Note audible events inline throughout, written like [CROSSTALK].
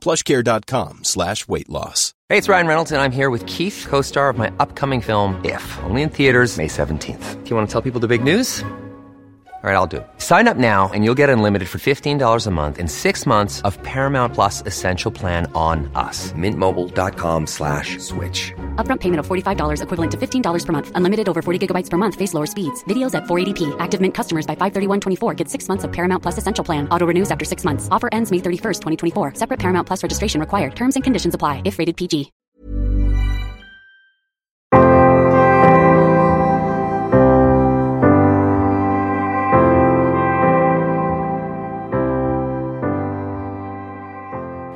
plushcare.com slash weight loss. Hey, it's Ryan Reynolds, and I'm here with Keith, co star of my upcoming film, If, only in theaters, May 17th. Do you want to tell people the big news? All right, I'll do. Sign up now and you'll get unlimited for $15 a month and six months of Paramount Plus Essential Plan on us. Mintmobile.com slash switch. Upfront payment of $45 equivalent to $15 per month. Unlimited over 40 gigabytes per month. Face lower speeds. Videos at 480p. Active Mint customers by 531.24 get six months of Paramount Plus Essential Plan. Auto renews after six months. Offer ends May 31st, 2024. Separate Paramount Plus registration required. Terms and conditions apply if rated PG.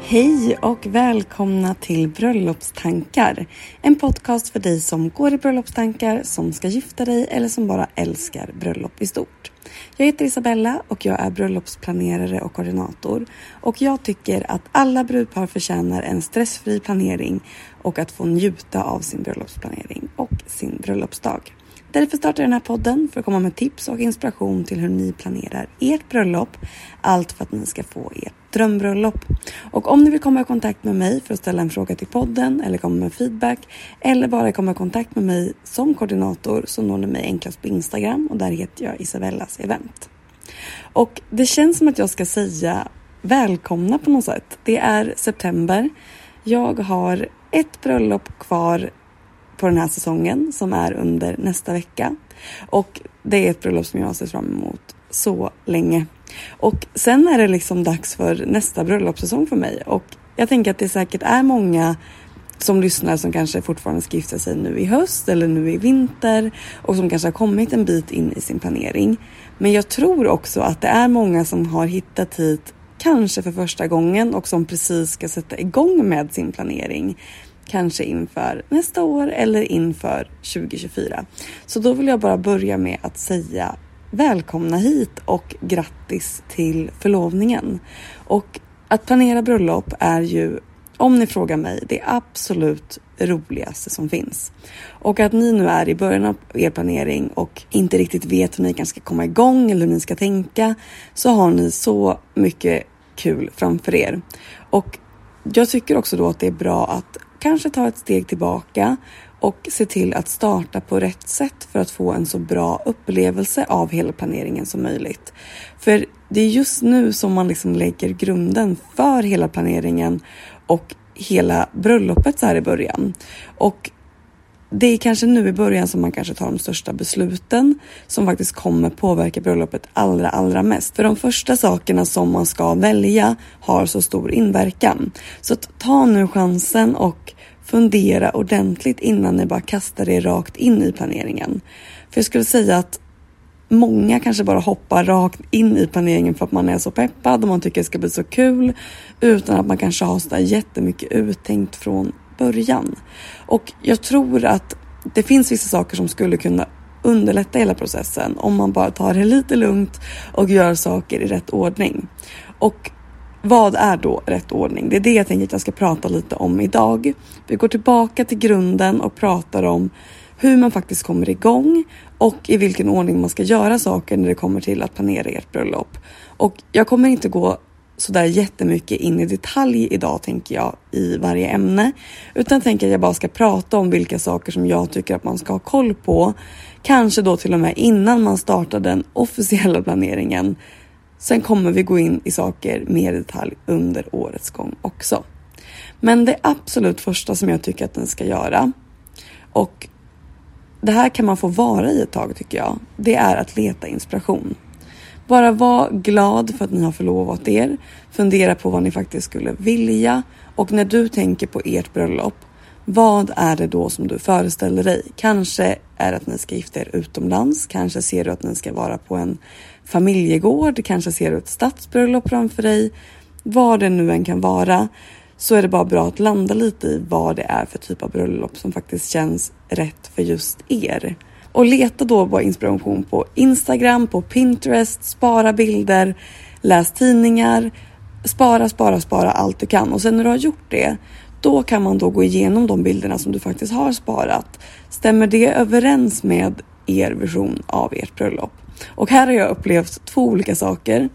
Hej och välkomna till Bröllopstankar. En podcast för dig som går i bröllopstankar, som ska gifta dig eller som bara älskar bröllop i stort. Jag heter Isabella och jag är bröllopsplanerare och koordinator. Och jag tycker att alla brudpar förtjänar en stressfri planering och att få njuta av sin bröllopsplanering och sin bröllopsdag. Därför startar jag den här podden för att komma med tips och inspiration till hur ni planerar ert bröllop. Allt för att ni ska få ert drömbröllop. Och om ni vill komma i kontakt med mig för att ställa en fråga till podden eller komma med feedback eller bara komma i kontakt med mig som koordinator så når ni mig enklast på Instagram och där heter jag Isabellas event. Och det känns som att jag ska säga välkomna på något sätt. Det är september. Jag har ett bröllop kvar på den här säsongen som är under nästa vecka. Och det är ett bröllop som jag har sett fram emot så länge. Och sen är det liksom dags för nästa bröllopssäsong för mig och jag tänker att det säkert är många som lyssnar som kanske fortfarande ska gifta sig nu i höst eller nu i vinter och som kanske har kommit en bit in i sin planering. Men jag tror också att det är många som har hittat hit kanske för första gången och som precis ska sätta igång med sin planering kanske inför nästa år eller inför 2024. Så då vill jag bara börja med att säga välkomna hit och grattis till förlovningen. Och att planera bröllop är ju, om ni frågar mig, det absolut roligaste som finns. Och att ni nu är i början av er planering och inte riktigt vet hur ni kanske ska komma igång eller hur ni ska tänka så har ni så mycket kul framför er. Och jag tycker också då att det är bra att kanske ta ett steg tillbaka och se till att starta på rätt sätt för att få en så bra upplevelse av hela planeringen som möjligt. För det är just nu som man liksom lägger grunden för hela planeringen och hela bröllopet så här i början. Och det är kanske nu i början som man kanske tar de största besluten som faktiskt kommer påverka bröllopet allra, allra mest. För de första sakerna som man ska välja har så stor inverkan. Så ta nu chansen och fundera ordentligt innan ni bara kastar er rakt in i planeringen. För jag skulle säga att många kanske bara hoppar rakt in i planeringen för att man är så peppad och man tycker det ska bli så kul utan att man kanske har så jättemycket uttänkt från början. Och jag tror att det finns vissa saker som skulle kunna underlätta hela processen om man bara tar det lite lugnt och gör saker i rätt ordning. Och vad är då rätt ordning? Det är det jag tänker att jag ska prata lite om idag. Vi går tillbaka till grunden och pratar om hur man faktiskt kommer igång och i vilken ordning man ska göra saker när det kommer till att planera ert bröllop. Och jag kommer inte gå sådär jättemycket in i detalj idag tänker jag i varje ämne utan tänker att jag bara ska prata om vilka saker som jag tycker att man ska ha koll på. Kanske då till och med innan man startar den officiella planeringen Sen kommer vi gå in i saker mer i detalj under årets gång också. Men det absolut första som jag tycker att den ska göra och det här kan man få vara i ett tag tycker jag. Det är att leta inspiration. Bara var glad för att ni har förlovat er. Fundera på vad ni faktiskt skulle vilja och när du tänker på ert bröllop, vad är det då som du föreställer dig? Kanske är det att ni ska gifta er utomlands. Kanske ser du att ni ska vara på en familjegård. Kanske ser du ett stadsbröllop framför dig. Vad det nu än kan vara så är det bara bra att landa lite i vad det är för typ av bröllop som faktiskt känns rätt för just er. Och leta då på inspiration på Instagram, på Pinterest, spara bilder, läs tidningar, spara, spara, spara allt du kan och sen när du har gjort det då kan man då gå igenom de bilderna som du faktiskt har sparat. Stämmer det överens med er vision av ert bröllop? Och här har jag upplevt två olika saker.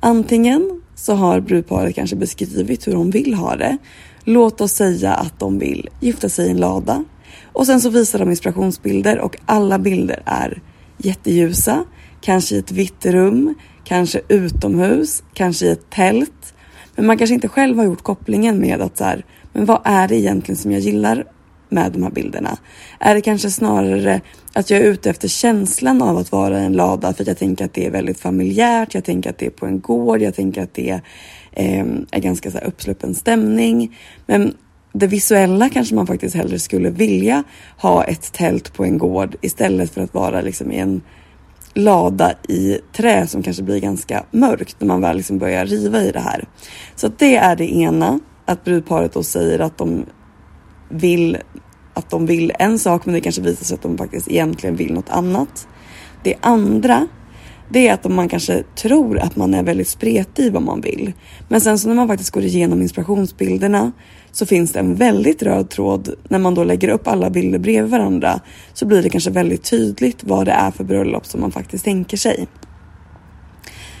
Antingen så har brudparet kanske beskrivit hur de vill ha det. Låt oss säga att de vill gifta sig i en lada och sen så visar de inspirationsbilder och alla bilder är jätteljusa, kanske i ett vitt rum, kanske utomhus, kanske i ett tält. Men man kanske inte själv har gjort kopplingen med att så här, men vad är det egentligen som jag gillar med de här bilderna? Är det kanske snarare att jag är ute efter känslan av att vara i en lada för att jag tänker att det är väldigt familjärt, jag tänker att det är på en gård, jag tänker att det eh, är ganska så här uppsluppen stämning. Men det visuella kanske man faktiskt hellre skulle vilja ha ett tält på en gård istället för att vara liksom i en lada i trä som kanske blir ganska mörkt när man väl liksom börjar riva i det här. Så det är det ena, att brudparet då säger att de vill att de vill en sak men det kanske visar sig att de faktiskt egentligen vill något annat. Det andra det är att man kanske tror att man är väldigt spretig i vad man vill. Men sen så när man faktiskt går igenom inspirationsbilderna så finns det en väldigt röd tråd. När man då lägger upp alla bilder bredvid varandra så blir det kanske väldigt tydligt vad det är för bröllop som man faktiskt tänker sig.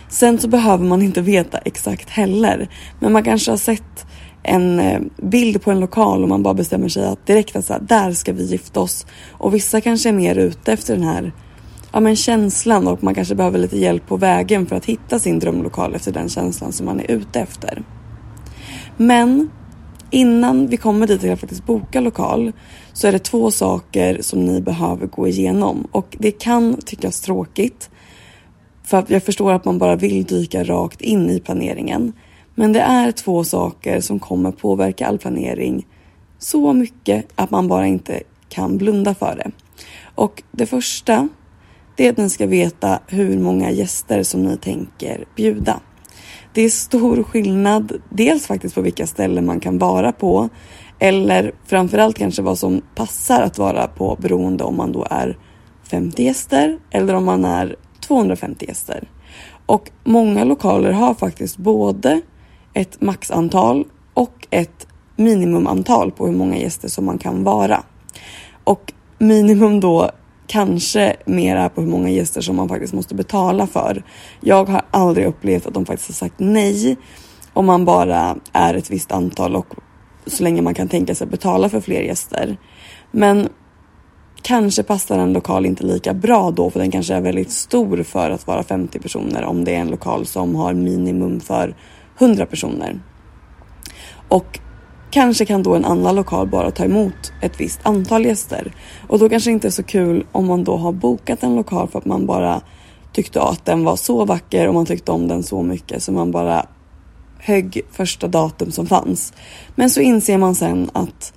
Sen så behöver man inte veta exakt heller, men man kanske har sett en eh, bild på en lokal och man bara bestämmer sig att direkt att så här, där ska vi gifta oss. Och vissa kanske är mer ute efter den här ja, men känslan och man kanske behöver lite hjälp på vägen för att hitta sin drömlokal efter den känslan som man är ute efter. Men innan vi kommer dit till att faktiskt boka lokal så är det två saker som ni behöver gå igenom och det kan tyckas tråkigt för att jag förstår att man bara vill dyka rakt in i planeringen. Men det är två saker som kommer påverka all planering så mycket att man bara inte kan blunda för det. Och det första det är att ni ska veta hur många gäster som ni tänker bjuda. Det är stor skillnad, dels faktiskt på vilka ställen man kan vara på eller framförallt kanske vad som passar att vara på beroende om man då är 50 gäster eller om man är 250 gäster. Och många lokaler har faktiskt både ett maxantal och ett minimumantal på hur många gäster som man kan vara. Och minimum då kanske mera på hur många gäster som man faktiskt måste betala för. Jag har aldrig upplevt att de faktiskt har sagt nej om man bara är ett visst antal och så länge man kan tänka sig betala för fler gäster. Men kanske passar en lokal inte lika bra då för den kanske är väldigt stor för att vara 50 personer om det är en lokal som har minimum för 100 personer. Och Kanske kan då en annan lokal bara ta emot ett visst antal gäster och då kanske det inte är så kul om man då har bokat en lokal för att man bara tyckte att den var så vacker och man tyckte om den så mycket så man bara högg första datum som fanns. Men så inser man sen att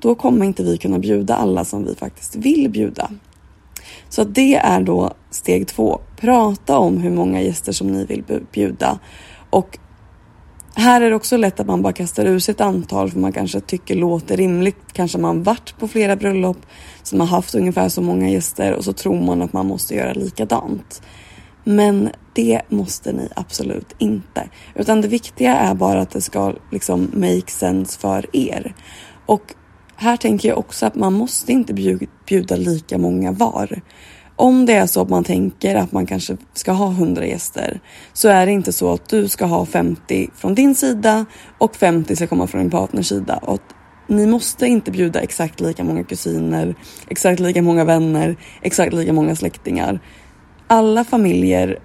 då kommer inte vi kunna bjuda alla som vi faktiskt vill bjuda. Så det är då steg två. Prata om hur många gäster som ni vill bjuda och här är det också lätt att man bara kastar ur sig ett antal för man kanske tycker låter rimligt. Kanske man varit på flera bröllop som har haft ungefär så många gäster och så tror man att man måste göra likadant. Men det måste ni absolut inte. Utan det viktiga är bara att det ska liksom make sense för er. Och här tänker jag också att man måste inte bjuda lika många var. Om det är så att man tänker att man kanske ska ha 100 gäster så är det inte så att du ska ha 50 från din sida och 50 ska komma från din partners sida. Och ni måste inte bjuda exakt lika många kusiner, exakt lika många vänner, exakt lika många släktingar. Alla familjer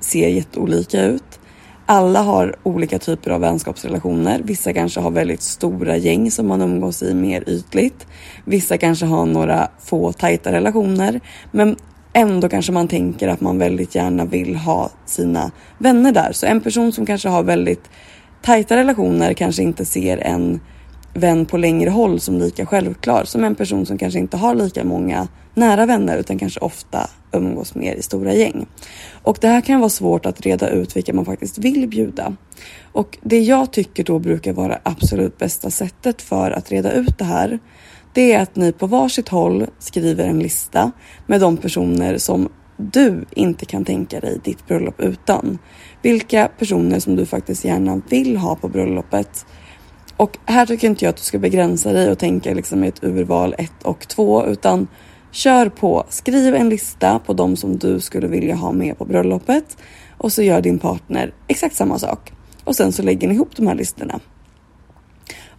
ser jätteolika ut. alla har olika typer av vänskapsrelationer. Vissa kanske har väldigt stora gäng som man umgås i mer ytligt. Vissa kanske har några få tajta relationer. Men ändå kanske man tänker att man väldigt gärna vill ha sina vänner där. Så en person som kanske har väldigt tajta relationer kanske inte ser en vän på längre håll som lika självklar som en person som kanske inte har lika många nära vänner utan kanske ofta umgås mer i stora gäng. Och det här kan vara svårt att reda ut vilka man faktiskt vill bjuda. Och det jag tycker då brukar vara absolut bästa sättet för att reda ut det här det är att ni på varsitt håll skriver en lista med de personer som du inte kan tänka dig ditt bröllop utan. Vilka personer som du faktiskt gärna vill ha på bröllopet. Och här tycker inte jag att du ska begränsa dig och tänka liksom ett urval 1 och 2 utan kör på. Skriv en lista på de som du skulle vilja ha med på bröllopet och så gör din partner exakt samma sak. Och sen så lägger ni ihop de här listorna.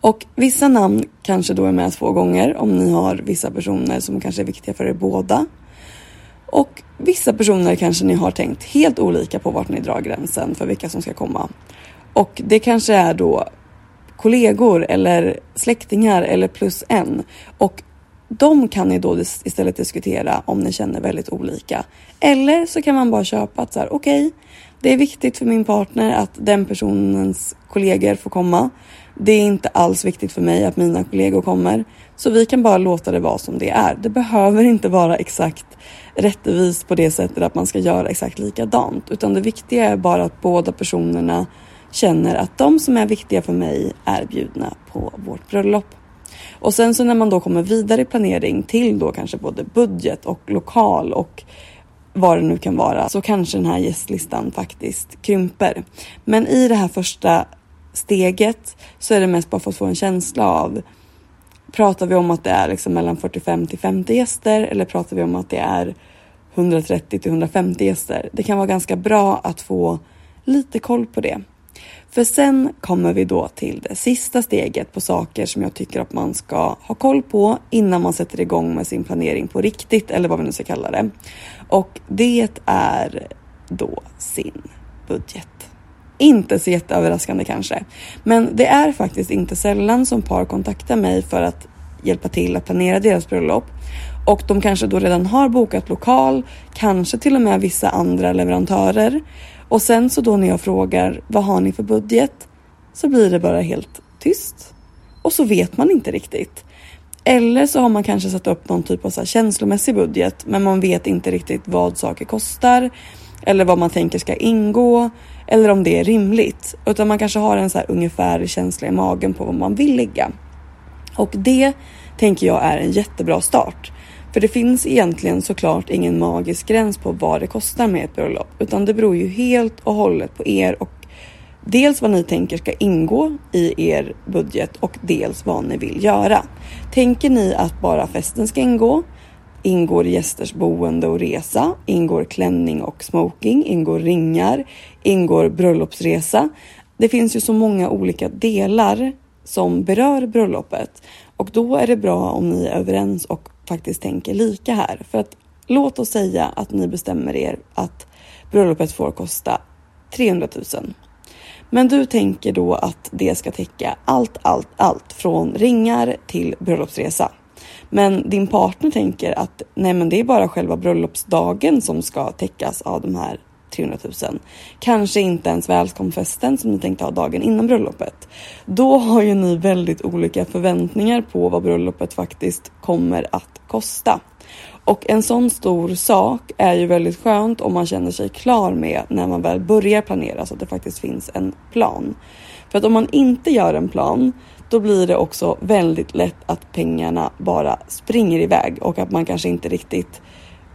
Och vissa namn kanske då är med två gånger om ni har vissa personer som kanske är viktiga för er båda. Och vissa personer kanske ni har tänkt helt olika på vart ni drar gränsen för vilka som ska komma. Och det kanske är då kollegor eller släktingar eller plus en. Och de kan ni då istället diskutera om ni känner väldigt olika. Eller så kan man bara köpa att så här, okej, okay, det är viktigt för min partner att den personens kollegor får komma. Det är inte alls viktigt för mig att mina kollegor kommer, så vi kan bara låta det vara som det är. Det behöver inte vara exakt rättvist på det sättet att man ska göra exakt likadant, utan det viktiga är bara att båda personerna känner att de som är viktiga för mig är bjudna på vårt bröllop. Och sen så när man då kommer vidare i planering till då kanske både budget och lokal och vad det nu kan vara så kanske den här gästlistan faktiskt krymper. Men i det här första steget så är det mest bara för att få en känsla av pratar vi om att det är liksom mellan 45 till 50 gäster eller pratar vi om att det är 130 till 150 gäster? Det kan vara ganska bra att få lite koll på det. För sen kommer vi då till det sista steget på saker som jag tycker att man ska ha koll på innan man sätter igång med sin planering på riktigt eller vad vi nu ska kalla det. Och det är då sin budget. Inte så jätteöverraskande kanske, men det är faktiskt inte sällan som par kontaktar mig för att hjälpa till att planera deras bröllop och de kanske då redan har bokat lokal, kanske till och med vissa andra leverantörer och sen så då när jag frågar vad har ni för budget så blir det bara helt tyst och så vet man inte riktigt. Eller så har man kanske satt upp någon typ av så känslomässig budget men man vet inte riktigt vad saker kostar eller vad man tänker ska ingå eller om det är rimligt. Utan man kanske har en så här ungefär känsla i magen på vad man vill ligga. Och det tänker jag är en jättebra start. För det finns egentligen såklart ingen magisk gräns på vad det kostar med ett bröllop, utan det beror ju helt och hållet på er och dels vad ni tänker ska ingå i er budget och dels vad ni vill göra. Tänker ni att bara festen ska ingå? Ingår gästers boende och resa? Ingår klänning och smoking? Ingår ringar? Ingår bröllopsresa? Det finns ju så många olika delar som berör bröllopet och då är det bra om ni är överens och faktiskt tänker lika här. För att låt oss säga att ni bestämmer er att bröllopet får kosta 300 000. Men du tänker då att det ska täcka allt, allt, allt från ringar till bröllopsresa. Men din partner tänker att nej, men det är bara själva bröllopsdagen som ska täckas av de här 300 000. Kanske inte ens välkomstfesten som ni tänkte ha dagen innan bröllopet. Då har ju ni väldigt olika förväntningar på vad bröllopet faktiskt kommer att kosta. Och en sån stor sak är ju väldigt skönt om man känner sig klar med när man väl börjar planera så att det faktiskt finns en plan. För att om man inte gör en plan då blir det också väldigt lätt att pengarna bara springer iväg och att man kanske inte riktigt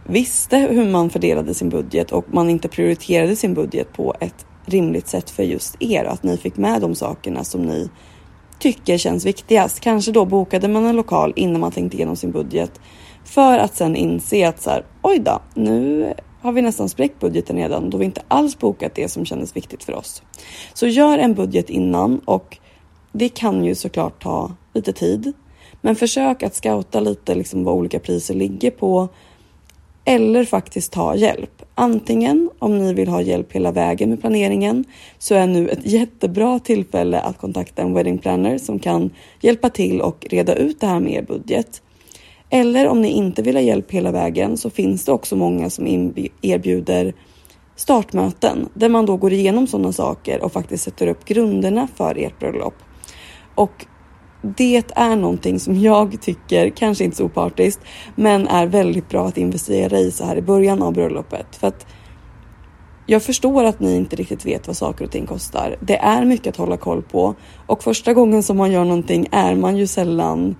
visste hur man fördelade sin budget och man inte prioriterade sin budget på ett rimligt sätt för just er. Att ni fick med de sakerna som ni tycker känns viktigast. Kanske då bokade man en lokal innan man tänkte igenom sin budget för att sen inse att så här, oj då, nu har vi nästan spräckt budgeten redan då vi inte alls bokat det som kändes viktigt för oss. Så gör en budget innan och det kan ju såklart ta lite tid. Men försök att scouta lite liksom vad olika priser ligger på eller faktiskt ta hjälp. Antingen om ni vill ha hjälp hela vägen med planeringen så är nu ett [LAUGHS] jättebra tillfälle att kontakta en wedding planner som kan hjälpa till och reda ut det här med er budget. Eller om ni inte vill ha hjälp hela vägen så finns det också många som erbjuder startmöten där man då går igenom sådana saker och faktiskt sätter upp grunderna för ert bröllop. Och det är någonting som jag tycker, kanske inte så opartiskt, men är väldigt bra att investera i så här i början av bröllopet. För att jag förstår att ni inte riktigt vet vad saker och ting kostar. Det är mycket att hålla koll på och första gången som man gör någonting är man ju sällan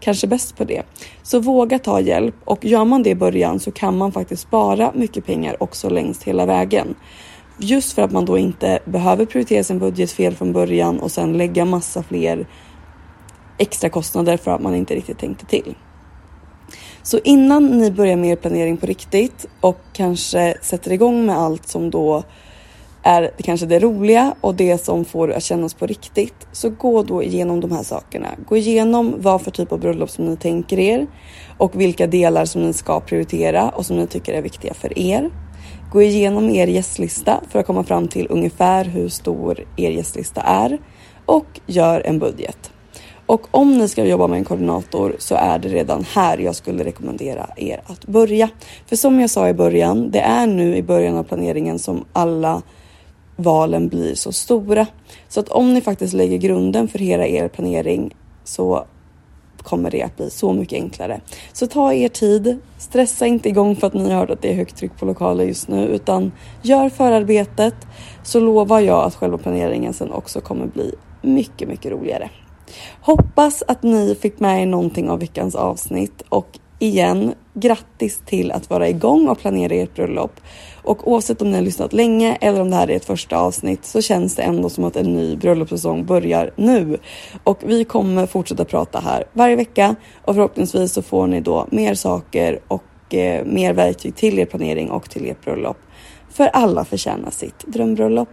kanske bäst på det. Så våga ta hjälp och gör man det i början så kan man faktiskt spara mycket pengar också längs hela vägen. Just för att man då inte behöver prioritera sin budget fel från början och sen lägga massa fler extra kostnader för att man inte riktigt tänkte till. Så innan ni börjar med er planering på riktigt och kanske sätter igång med allt som då är kanske det roliga och det som får att kännas på riktigt. Så gå då igenom de här sakerna. Gå igenom vad för typ av bröllop som ni tänker er och vilka delar som ni ska prioritera och som ni tycker är viktiga för er. Gå igenom er gästlista för att komma fram till ungefär hur stor er gästlista är och gör en budget. Och om ni ska jobba med en koordinator så är det redan här jag skulle rekommendera er att börja. För som jag sa i början, det är nu i början av planeringen som alla valen blir så stora. Så att om ni faktiskt lägger grunden för hela er planering så kommer det att bli så mycket enklare. Så ta er tid, stressa inte igång för att ni har hört att det är högt tryck på lokaler just nu utan gör förarbetet så lovar jag att själva planeringen sen också kommer bli mycket, mycket roligare. Hoppas att ni fick med er någonting av veckans avsnitt och igen, grattis till att vara igång och planera ert bröllop. Och oavsett om ni har lyssnat länge eller om det här är ett första avsnitt så känns det ändå som att en ny bröllopssäsong börjar nu. Och vi kommer fortsätta prata här varje vecka och förhoppningsvis så får ni då mer saker och eh, mer verktyg till er planering och till ert bröllop. För alla förtjänar sitt drömbröllop.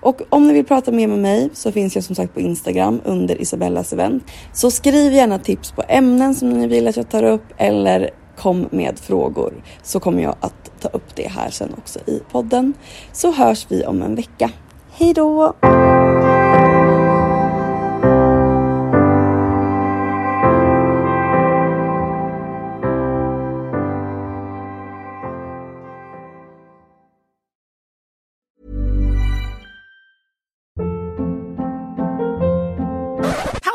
Och om ni vill prata mer med mig så finns jag som sagt på Instagram under Isabellas event. Så skriv gärna tips på ämnen som ni vill att jag tar upp eller kom med frågor så kommer jag att ta upp det här sen också i podden. Så hörs vi om en vecka. Hej då!